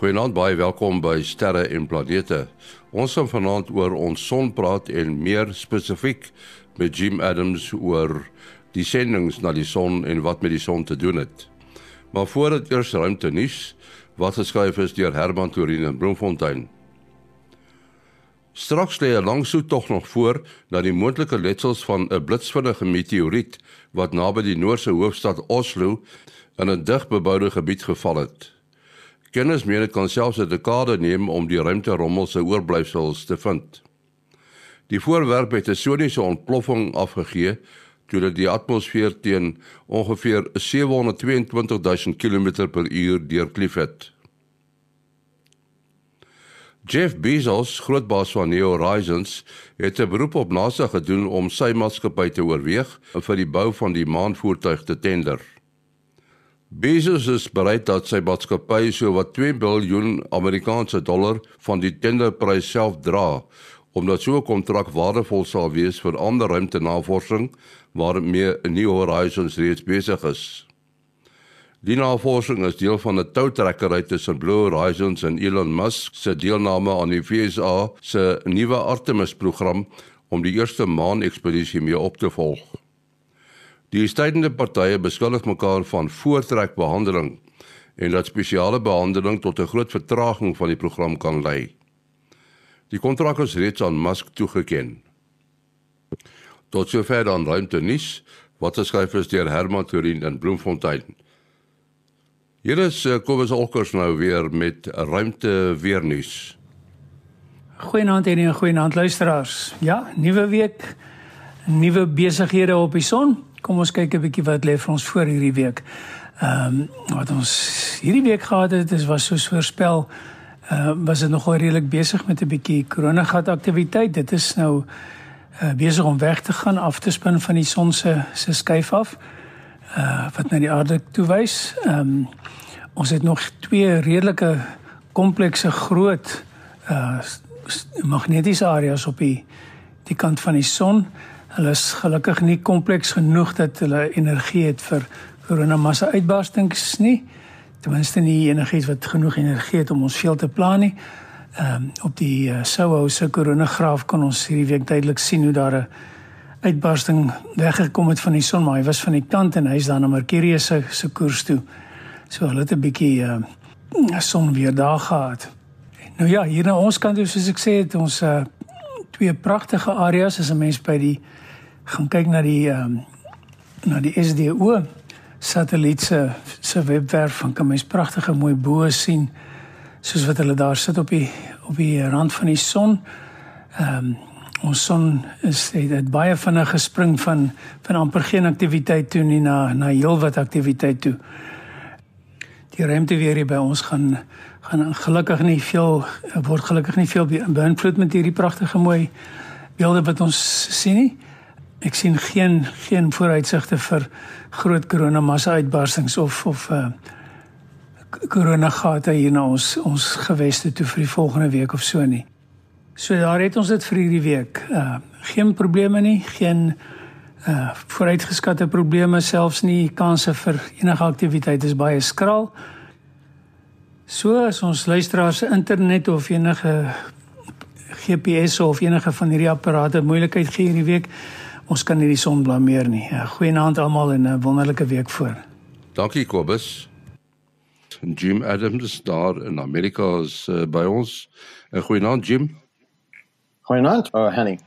Goeienaand, baie welkom by Sterre en Planete. Ons gaan vanaand oor ons son praat en meer spesifiek met Jim Adams oor die sendinge na die son en wat met die son te doen het. Maar voordat eers ruimte nuus wat geskryf is deur Herman Torin in Bloemfontein. Straks lê 'n lang soet tog nog voor na die moontlike letsels van 'n blitsvinnige meteoriet wat naby die Noorse hoofstad Oslo in 'n digbeboude gebied geval het. Kennis meen dit kan selfs 'n dekade neem om die ruimterommel se oorblyfsels te vind. Die voorwerp het 'n soniese ontploffing afgegee toe dit die atmosfeer teen ongeveer 722 000 km/h deurklief het. Jeff Bezos, grootbaas van New Horizons, het 'n beroep op NASA gedoen om sy maatskappy te oorweeg vir die bou van die maanvoertuig te tender. Bezos is bereid dat sy maatskappy so wat 2 miljard Amerikaanse dollar van die tenderprys self dra omdat so 'n kontrak waardevol sal wees vir ander ruimtenavorsing waarmee New Horizons reeds besig is. Die navorsing is deel van 'n toutrekkery tussen Blue Horizons en Elon Musk se deelname aan die VSA se nuwe Artemis-program om die eerste maan-ekspedisie mee op te volg. Die stydende partye beskuldig mekaar van voortrekbehandeling en dat spesiale behandeling tot 'n groot vertraging van die program kan lei. Die kontrak is reeds aan Musk toegeken. Tot sover dan ruimte nuus wat geskryf is deur Herman Turin in Bloemfontein. Hier is uh, Kobus Olkers nou weer met ruimte weer nuus. Goeienaand en goeienaand luisteraars. Ja, nuwe week, nuwe besighede op die son. Kom ons kyk 'n bietjie wat lê vir ons voor hierdie week. Ehm um, wat ons hierdie week gehad het, is was soos voorspel, ehm uh, was dit nogal redelik besig met 'n bietjie koronagat aktiwiteit. Dit is nou uh, besig om weg te gaan af te spin van die son se se skuif af. Uh wat na die aarde toe wys. Ehm um, ons het nog twee redelike komplekse groot uh magnetiese areas op die die kant van die son. Hulle is gelukkig nie kompleks genoeg dat hulle energie het vir koronamassa uitbarstings nie. Ten minste nie enigiets wat genoeg energie het om ons veel te plan nie. Ehm um, op die uh, Soho se koronagraaf kon ons hierdie week duidelik sien hoe daar 'n uitbarsting weggekom het van die son, maar hy was van die kant en hy's dan na Mercurius se se koers toe. So hulle het 'n bietjie uh, son weer daar gehad. Nou ja, hier na ons kant, soos ek sê, het ons uh, twee pragtige areas as 'n mens by die gaan kyk na die ehm um, na die SDO satelliet se se webwerf van kan mens pragtige mooi bo sien soos wat hulle daar sit op die op die rand van die son. Ehm um, ons son is dit baie vinnig gespring van van amper geen aktiwiteit toe nie na na heelwat aktiwiteit toe. Die ruimte weer hier by ons gaan gaan gelukkig nie veel word gelukkig nie veel beïnvloed met hierdie pragtige mooi beelde wat ons sien nie. Ek sien geen geen vooruitsigte vir groot koronamassa uitbarstings of of uh koronagate hier na ons ons geweste toe vir die volgende week of so nie. So daar het ons dit vir hierdie week. Uh geen probleme nie, geen uh vooruitgeskatte probleme selfs nie. Kanse vir enige aktiwiteit is baie skraal. So as ons luisteraars se internet of enige GPS of enige van hierdie apparate moeilikheid gee hierdie week ons kan nie die son blameer nie. Ja, goeienaand almal en 'n wonderlike week voor. Dankie Kobus. Jim Adams daar in Amerika is uh, by ons. 'n Goeienaand Jim. Goeienaand, oh Henny.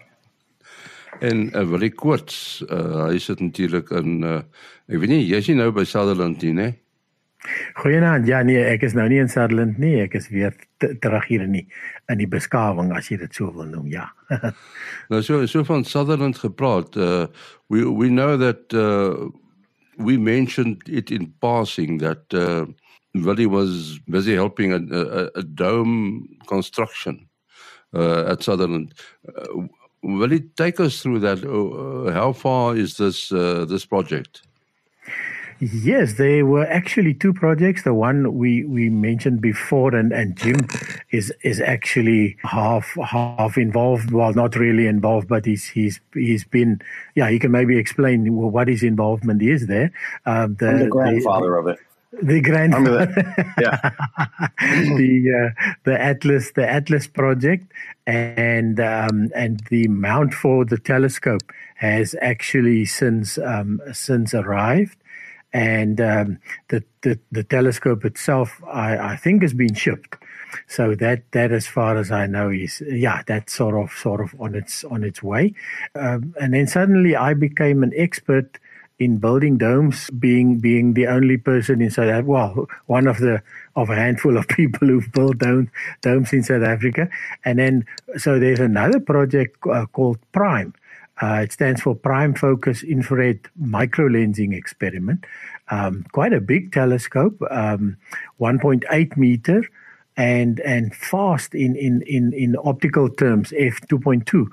En uh, wil ek kort, uh, hy sit natuurlik in uh, ek weet nie, jy's nie nou by Sutherland nie, né? Goeienaand. Ja nee, ek is nou nie in Sutherland nie. Ek is weer terug hier in die in die beskawing as jy dit so wil noem. Ja. nou so so van Sutherland gepraat. Uh we we know that uh we mentioned it in passing that uh Willie was busy helping a a, a dome construction uh at Sutherland. Uh, will it take us through that uh, how far is this uh this project? Yes, there were actually two projects. The one we, we mentioned before, and, and Jim is is actually half half involved. Well, not really involved, but he's he's he's been. Yeah, he can maybe explain what his involvement is there. Um, the, I'm the grandfather the, of it. The grandfather. yeah. the uh, the Atlas the Atlas project and um, and the mount for the telescope has actually since um, since arrived, and um, the, the the telescope itself I, I think has been shipped. So that that, as far as I know, is yeah, that's sort of sort of on its on its way. Um, and then suddenly I became an expert in building domes, being being the only person in South Africa, well, one of the of a handful of people who've built dome, domes in South Africa, and then so there's another project uh, called Prime. Uh, it stands for Prime Focus Infrared Microlensing Experiment. Um, quite a big telescope, um, 1.8 meter, and and fast in in in in optical terms, f 2.2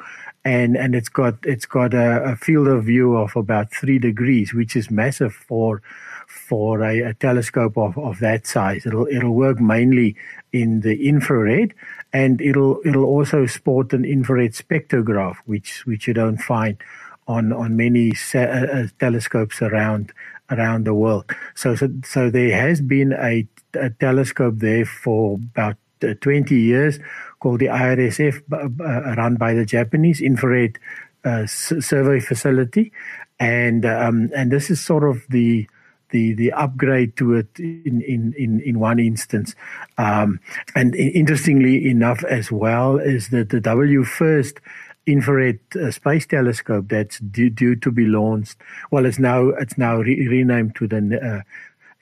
and and it's got it's got a, a, field of view of about three degrees, which is massive for for a, a, telescope of, of that size. It'll it'll work mainly in the infrared, and it'll it'll also sport an infrared spectrograph, which which you don't find on on many uh, uh, telescopes around around the world. So so so there has been a, a telescope there for about uh, 20 years called the IRSF, uh, run by the Japanese infrared uh, survey facility, and um, and this is sort of the the the upgrade to it in in in, in one instance, um, and interestingly enough as well is that the WFIRST infrared uh, space telescope that's due, due, to be launched. Well, it's now it's now re- renamed to the uh,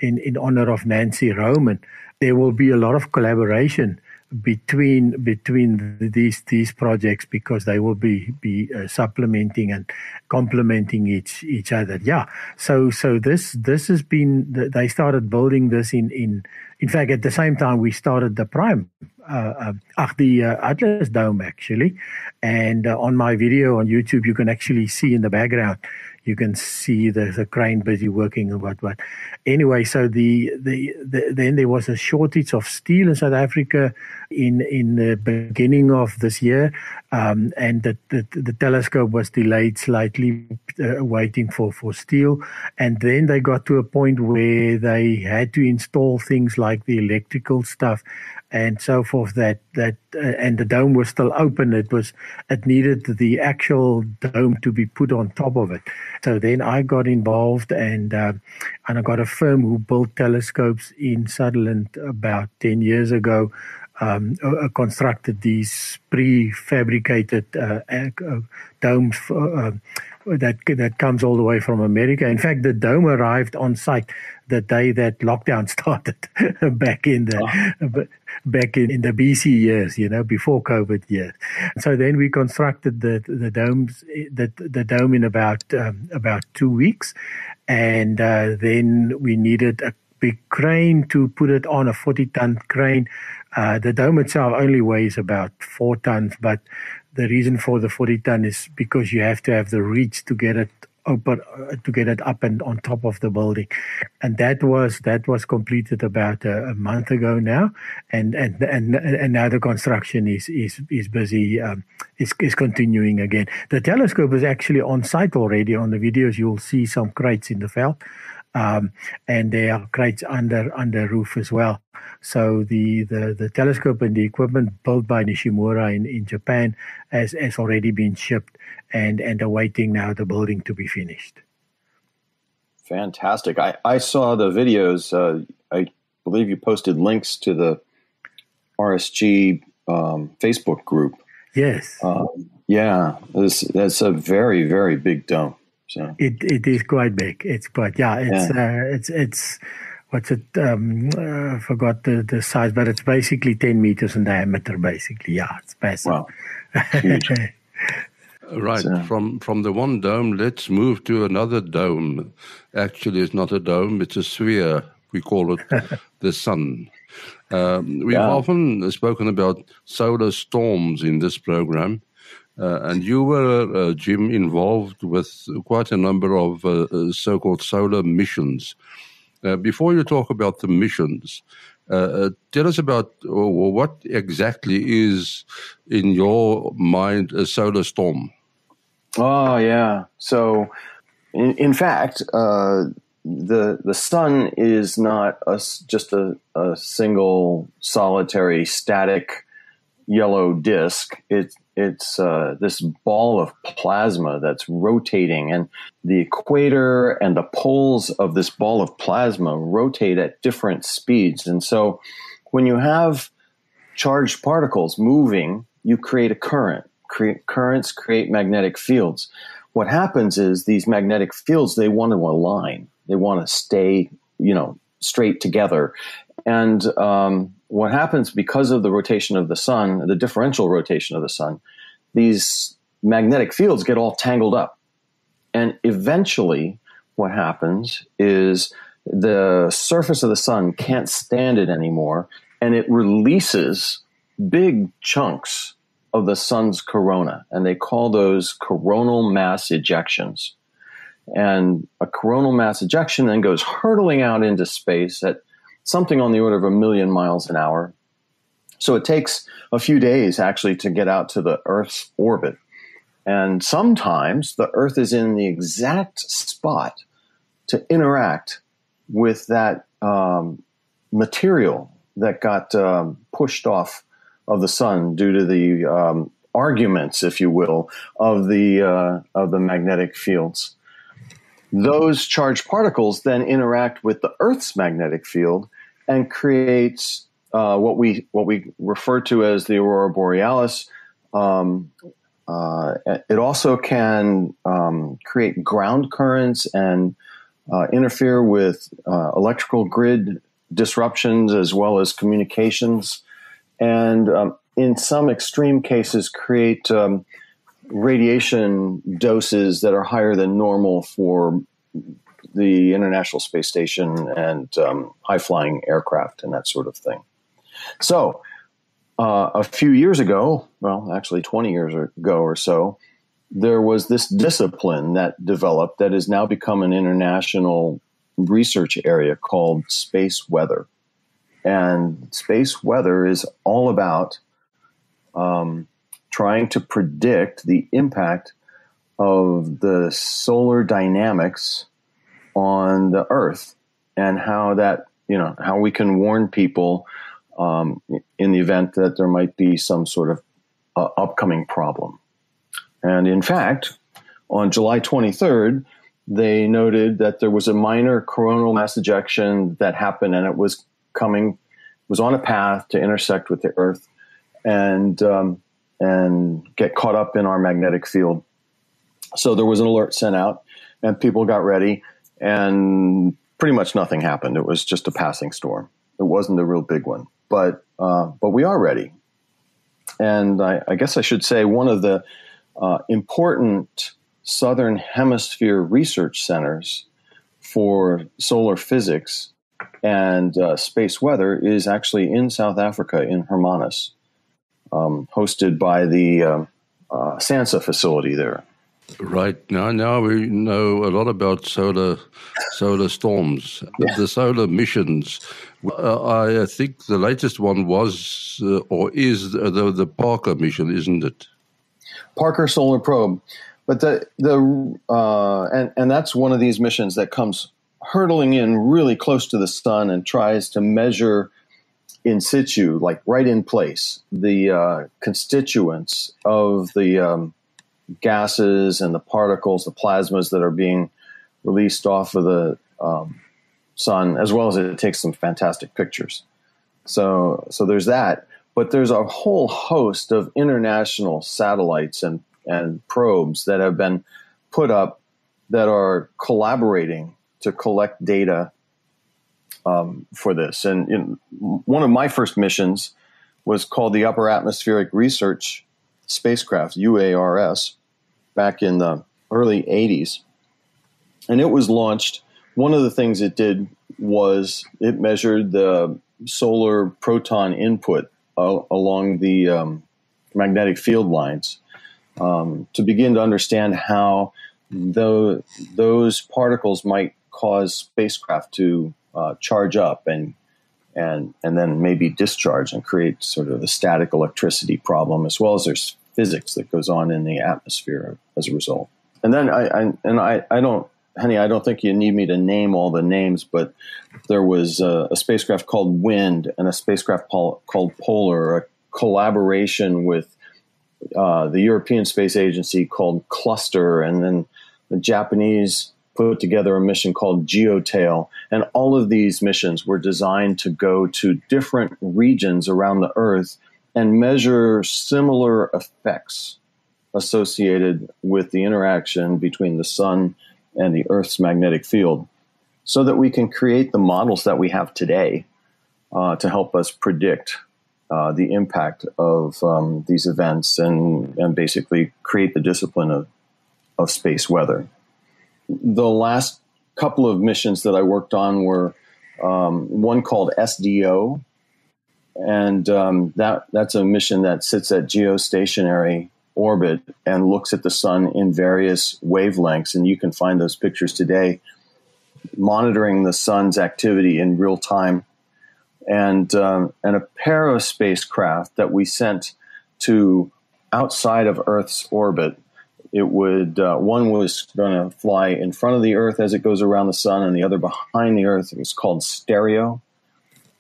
in in honor of Nancy Roman. There will be a lot of collaboration between between these these projects because they will be be uh, supplementing and complementing each each other. Yeah. So so this this has been they started building this in in in fact at the same time we started the prime uh, uh, the uh, Atlas Dome actually, and uh, on my video on YouTube you can actually see in the background you can see the, the crane busy working and what what. Anyway, so the, the, the then there was a shortage of steel in South Africa in in the beginning of this year, um, and the, the, the telescope was delayed slightly, uh, waiting for for steel, and then they got to a point where they had to install things like the electrical stuff and so forth that that uh, and the dome was still open. It was it needed the actual dome to be put on top of it. So then i got involved and uh, and i got a firm who built telescopes in sutherland about 10 years ago um, uh, constructed these prefabricated uh, uh, domes for, uh, that that comes all the way from America. In fact, the dome arrived on site the day that lockdown started back in the oh. back in, in the BC years, you know, before COVID years. So then we constructed the the domes the the dome in about um, about two weeks, and uh, then we needed a big crane to put it on a 40 ton crane. Uh, the dome itself only weighs about four tons, but the reason for the 40 ton is because you have to have the reach to get it open to get it up and on top of the building. And that was that was completed about a, a month ago now. And and and and now the construction is is is busy um, is is continuing again. The telescope is actually on site already. On the videos you'll see some crates in the veld um, and there are crates under under roof as well. So the, the, the telescope and the equipment built by Nishimura in, in Japan has, has already been shipped and, and awaiting now the building to be finished. Fantastic. I, I saw the videos. Uh, I believe you posted links to the RSG um, Facebook group. Yes. Um, yeah, this, that's a very, very big dome. So it it is quite big. It's quite yeah. It's yeah. Uh, it's it's what's it? Um, uh, forgot the the size, but it's basically ten meters in diameter. Basically, yeah, it's massive. Wow, huge. Right so. from from the one dome, let's move to another dome. Actually, it's not a dome; it's a sphere. We call it the sun. Um, we've yeah. often spoken about solar storms in this program, uh, and you were, uh, Jim, involved with quite a number of uh, uh so called solar missions. Uh, before you talk about the missions, uh, tell us about what exactly is, in your mind, a solar storm. Oh, yeah. So, in, in fact, the the sun is not a, just a, a single solitary static yellow disk. It, it's uh, this ball of plasma that's rotating, and the equator and the poles of this ball of plasma rotate at different speeds. And so, when you have charged particles moving, you create a current. Currents create magnetic fields. What happens is these magnetic fields they want to align. They want to stay, you know, straight together. And um, what happens because of the rotation of the sun, the differential rotation of the sun, these magnetic fields get all tangled up. And eventually, what happens is the surface of the sun can't stand it anymore, and it releases big chunks of the sun's corona. And they call those coronal mass ejections. And a coronal mass ejection then goes hurtling out into space at something on the order of a million miles an hour. So it takes a few days actually to get out to the Earth's orbit. And sometimes the Earth is in the exact spot to interact with that um, material that got um, pushed off of the sun due to the um, arguments, if you will, of the uh, of the magnetic fields. Those charged particles then interact with the Earth's magnetic field and creates uh, what we what we refer to as the aurora borealis. Um, uh, it also can um, create ground currents and uh, interfere with uh, electrical grid disruptions as well as communications, and um, in some extreme cases, create um, radiation doses that are higher than normal for the International Space Station and um, high flying aircraft and that sort of thing. So, uh, a few years ago, well, actually 20 years ago or so, there was this discipline that developed that has now become an international research area called space weather. And space weather is all about um, trying to predict the impact of the solar dynamics on the earth and how that, you know, how we can warn people um, in the event that there might be some sort of uh, upcoming problem. And in fact, on July 23rd, they noted that there was a minor coronal mass ejection that happened and it was coming, was on a path to intersect with the Earth and, um, and get caught up in our magnetic field. So there was an alert sent out and people got ready and pretty much nothing happened. It was just a passing storm. It wasn't a real big one but uh, but we are ready. And I, I, guess I should say one of the uh, important Southern Hemisphere research centers for solar physics and uh, space weather is actually in South Africa in Hermanus, um, hosted by the um, uh, SANSA facility there. Right now, now we know a lot about solar solar storms, yeah. the solar missions. Uh, I think the latest one was uh, or is the the Parker mission, isn't it? Parker Solar Probe, but the the uh, and and that's one of these missions that comes hurtling in really close to the sun and tries to measure in situ, like right in place, the uh, constituents of the um, gases and the particles, the plasmas that are being released off of the um, sun, as well as it takes some fantastic pictures. So, so there's that. But there's a whole host of international satellites and, and probes that have been put up that are collaborating to collect data um, for this. And one of my first missions was called the Upper Atmospheric Research Spacecraft, UARS, back in the early 80s. And it was launched. One of the things it did was it measured the solar proton input uh, along the um, magnetic field lines um, to begin to understand how the, those particles might cause spacecraft to uh, charge up and and and then maybe discharge and create sort of a static electricity problem as well as there's physics that goes on in the atmosphere as a result. And then I, I and I, I don't Henny, I don't think you need me to name all the names, but there was a, a spacecraft called Wind and a spacecraft pol- called Polar, a collaboration with uh, the European Space Agency called Cluster, and then the Japanese put together a mission called GeoTail. And all of these missions were designed to go to different regions around the Earth and measure similar effects associated with the interaction between the sun and the Earth's magnetic field so that we can create the models that we have today uh, to help us predict uh, the impact of um, these events and, and basically create the discipline of, of space weather. The last couple of missions that I worked on were um, one called SDO, and um, that that's a mission that sits at geostationary orbit and looks at the sun in various wavelengths. And you can find those pictures today, monitoring the sun's activity in real time. And, um, and a pair of spacecraft that we sent to outside of Earth's orbit. It would uh, one was going to fly in front of the Earth as it goes around the sun, and the other behind the Earth. It was called Stereo.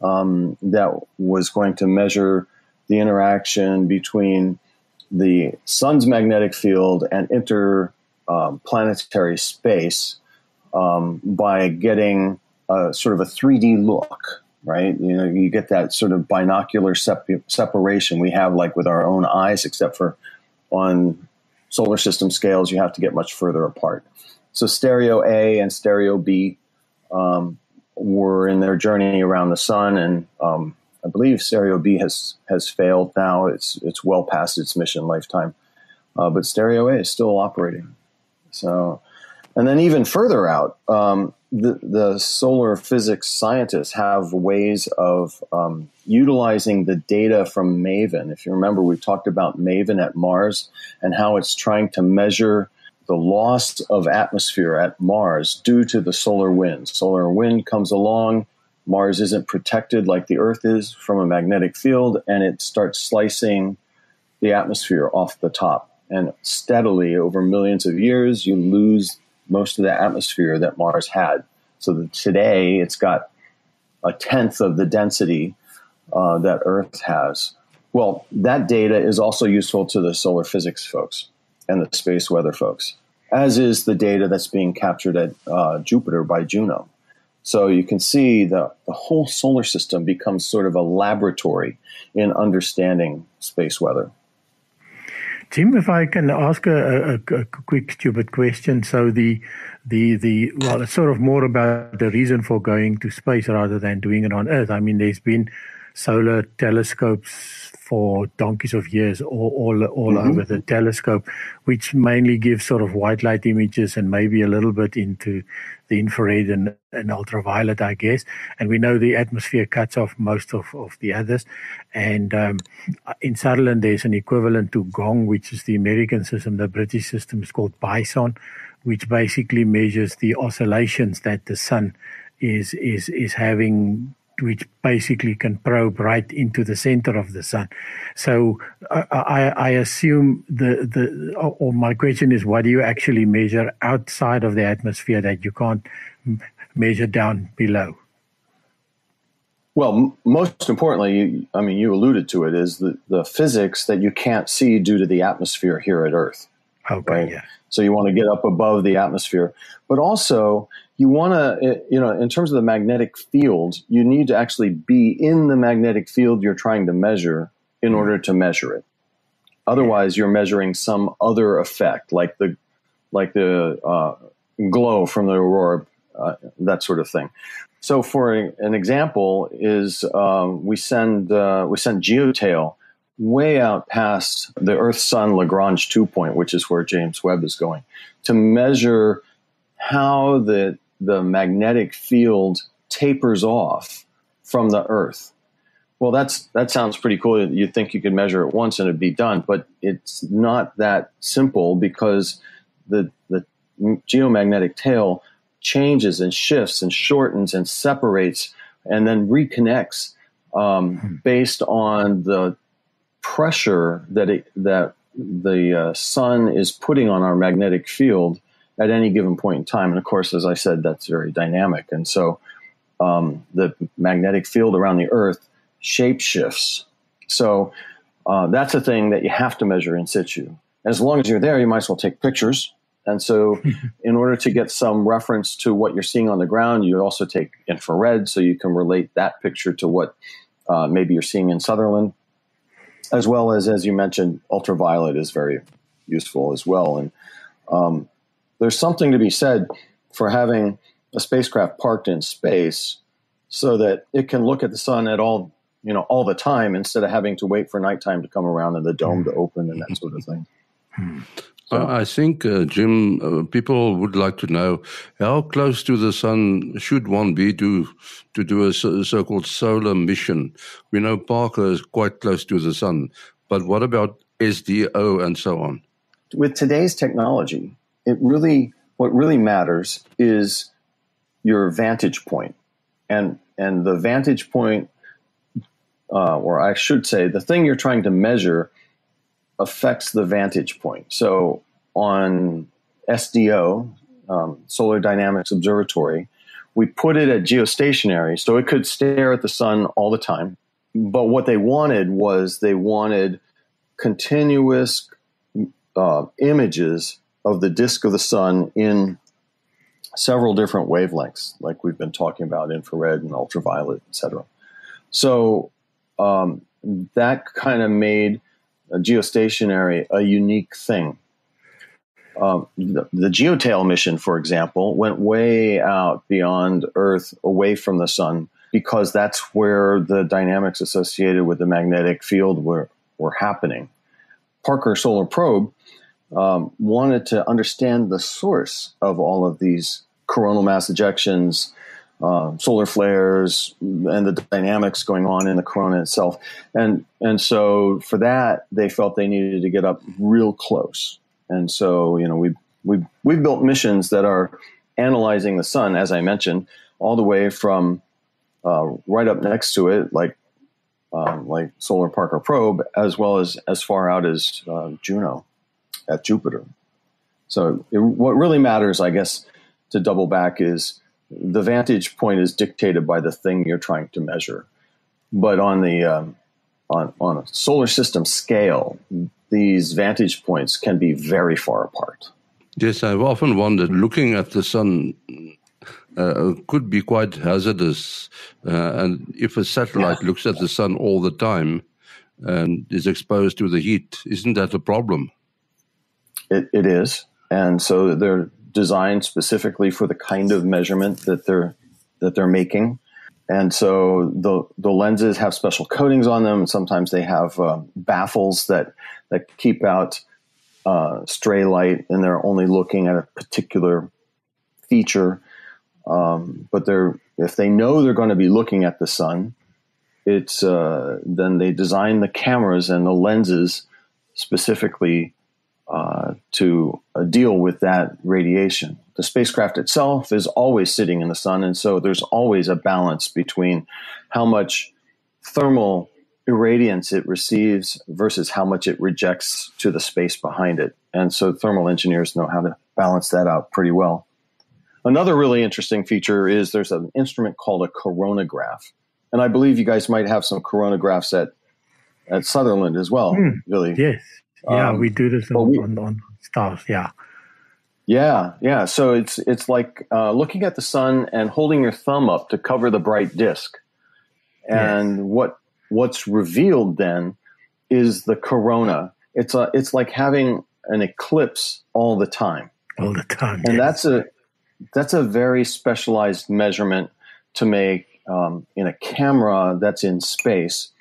Um, that was going to measure the interaction between the sun's magnetic field and interplanetary um, space um, by getting a, sort of a 3D look, right? You know, you get that sort of binocular sep- separation we have like with our own eyes, except for on solar system scales, you have to get much further apart. So stereo A and stereo B um, were in their journey around the sun, and um, I believe Stereo B has has failed now. It's it's well past its mission lifetime, uh, but Stereo A is still operating. So, and then even further out, um, the the solar physics scientists have ways of um, utilizing the data from MAVEN. If you remember, we talked about MAVEN at Mars and how it's trying to measure the loss of atmosphere at Mars due to the solar wind. Solar wind comes along Mars isn't protected like the Earth is from a magnetic field, and it starts slicing the atmosphere off the top. And steadily, over millions of years, you lose most of the atmosphere that Mars had. So today, it's got a tenth of the density uh, that Earth has. Well, that data is also useful to the solar physics folks and the space weather folks, as is the data that's being captured at uh, Jupiter by Juno. So you can see the, the whole solar system becomes sort of a laboratory in understanding space weather. Jim, if I can ask a, a, a, quick stupid question. So the the the well, it's sort of more about the reason for going to space rather than doing it on Earth. I mean, there's been solar telescopes for donkeys of years all all, all mm-hmm. over the telescope, which mainly gives sort of white light images and maybe a little bit into the infrared and, and ultraviolet, I guess. And we know the atmosphere cuts off most of, of the others. And um, in Sutherland, there's an equivalent to GONG, which is the American system. The British system is called BISON, which basically measures the oscillations that the sun is is is having which basically can probe right into the center of the sun. So uh, uh, I, I, assume the, the, uh, or my question is, what do you actually measure outside of the atmosphere that you can't measure down below? Well, most importantly, I mean, you alluded to it, is the, the physics that you can't see due to the atmosphere here at Earth. Okay, right? yeah. So you want to get up above the atmosphere. But also, you want to, you know, in terms of the magnetic field, you need to actually be in the magnetic field you're trying to measure in order to measure it. Otherwise, you're measuring some other effect, like the like the uh, glow from the aurora, uh, that sort of thing. So, for an example, is um, we send uh, we send GeoTail way out past the Earth Sun Lagrange two point, which is where James Webb is going, to measure how the the magnetic field tapers off from the Earth. Well, that's that sounds pretty cool. You think you could measure it once and it'd be done, but it's not that simple because the the geomagnetic tail changes and shifts and shortens and separates and then reconnects um, hmm. based on the pressure that it, that the uh, sun is putting on our magnetic field at any given point in time. And of course, as I said, that's very dynamic. And so um, the magnetic field around the Earth shape shifts. So uh, that's a thing that you have to measure in situ. As long as you're there, you might as well take pictures. And so, in order to get some reference to what you're seeing on the ground, you also take infrared so you can relate that picture to what uh, maybe you're seeing in Sutherland, as well as, as you mentioned, ultraviolet is very useful as well. And um, there's something to be said for having a spacecraft parked in space so that it can look at the sun at all you know all the time instead of having to wait for nighttime to come around and the dome to open and that sort of thing. So, I think, uh, Jim, uh, people would like to know how close to the sun should one be to to do a so-called solar mission. We know Parker is quite close to the sun, but what about SDO and so on? With today's technology, it really what really matters is your vantage point, and and the vantage point, uh, or I should say, the thing you're trying to measure affects the vantage point. So on SDO, um, Solar Dynamics Observatory, we put it at geostationary, so it could stare at the sun all the time. But what they wanted was they wanted continuous uh, images of the disk of the sun in several different wavelengths, like we've been talking about infrared and ultraviolet, etc. So um, that kind of made geostationary a unique thing. Um, the, the GeoTail mission, for example, went way out beyond Earth, away from the sun, because that's where the dynamics associated with the magnetic field were, were happening. Parker Solar Probe um, wanted to understand the source of all of these coronal mass ejections, uh, solar flares, and the dynamics going on in the corona itself. And and so for that, they felt they needed to get up real close. And so you know we we we've built missions that are analyzing the sun, as I mentioned, all the way from uh, right up next to it, like um, like Solar Parker Probe, as well as as far out as uh, Juno at Jupiter. So it, what really matters, I guess, to double back is the vantage point is dictated by the thing you're trying to measure. But on the um, on, on a solar system scale, these vantage points can be very far apart. Yes, I've often wondered, looking at the sun uh, could be quite hazardous. Uh, and if a satellite yeah. looks at the sun all the time and is exposed to the heat, isn't that a problem? It, it is. And so they're designed specifically for the kind of measurement that they're that they're making. And so the the lenses have special coatings on them. Sometimes they have uh, baffles that that keep out uh, stray light, and they're only looking at a particular feature. Um, but they're if they know they're going to be looking at the sun, it's uh, then they design the cameras and the lenses specifically uh, to uh, deal with that radiation. The spacecraft itself is always sitting in the sun, and so there's always a balance between how much thermal irradiance it receives versus how much it rejects to the space behind it. And so thermal engineers know how to balance that out pretty well. Another really interesting feature is there's an instrument called a coronagraph. And I believe you guys might have some coronagraphs at, at Sutherland as well, mm, really. Yes. Yeah, um, we do this on, we, on, on stars. Yeah. Yeah, yeah. So it's it's like uh, looking at the sun and holding your thumb up to cover the bright disk, and yes. what what's revealed then is the corona. It's a it's like having an eclipse all the time. All the time, and yes. that's a that's a very specialized measurement to make um, in a camera that's in space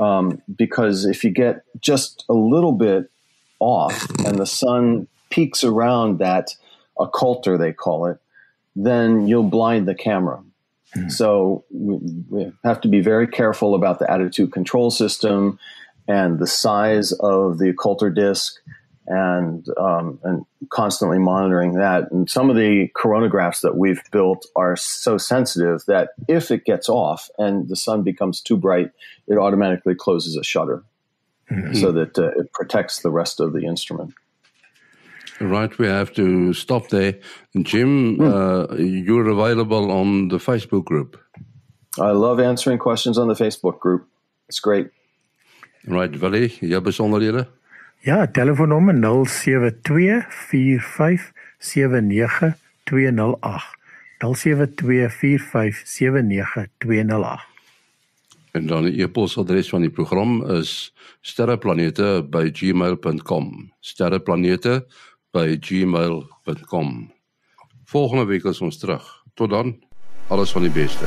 um, because if you get just a little bit off and the sun peaks around that occulter, they call it, then you'll blind the camera. Mm. So we, we, have to be very careful about the attitude control system and the size of the occulter disk and um, and constantly monitoring that. And some of the coronagraphs that we've built are so sensitive that if it gets off and the sun becomes too bright, it automatically closes a shutter mm-hmm. so that uh, it protects the rest of the instrument. Right, we have to stop there. Jim, mm. uh, you're available on the Facebook group. I love answering questions on the Facebook group. It's great. Right, Willie, jy besonderhede? Ja, telefoonnommer 0724579 208 En dan die e-posadres van die program is sterreplanete@gmail.com. sterreplanete@gmail.com. Volgende week is ons terug. Tot dan. Alles van die beste.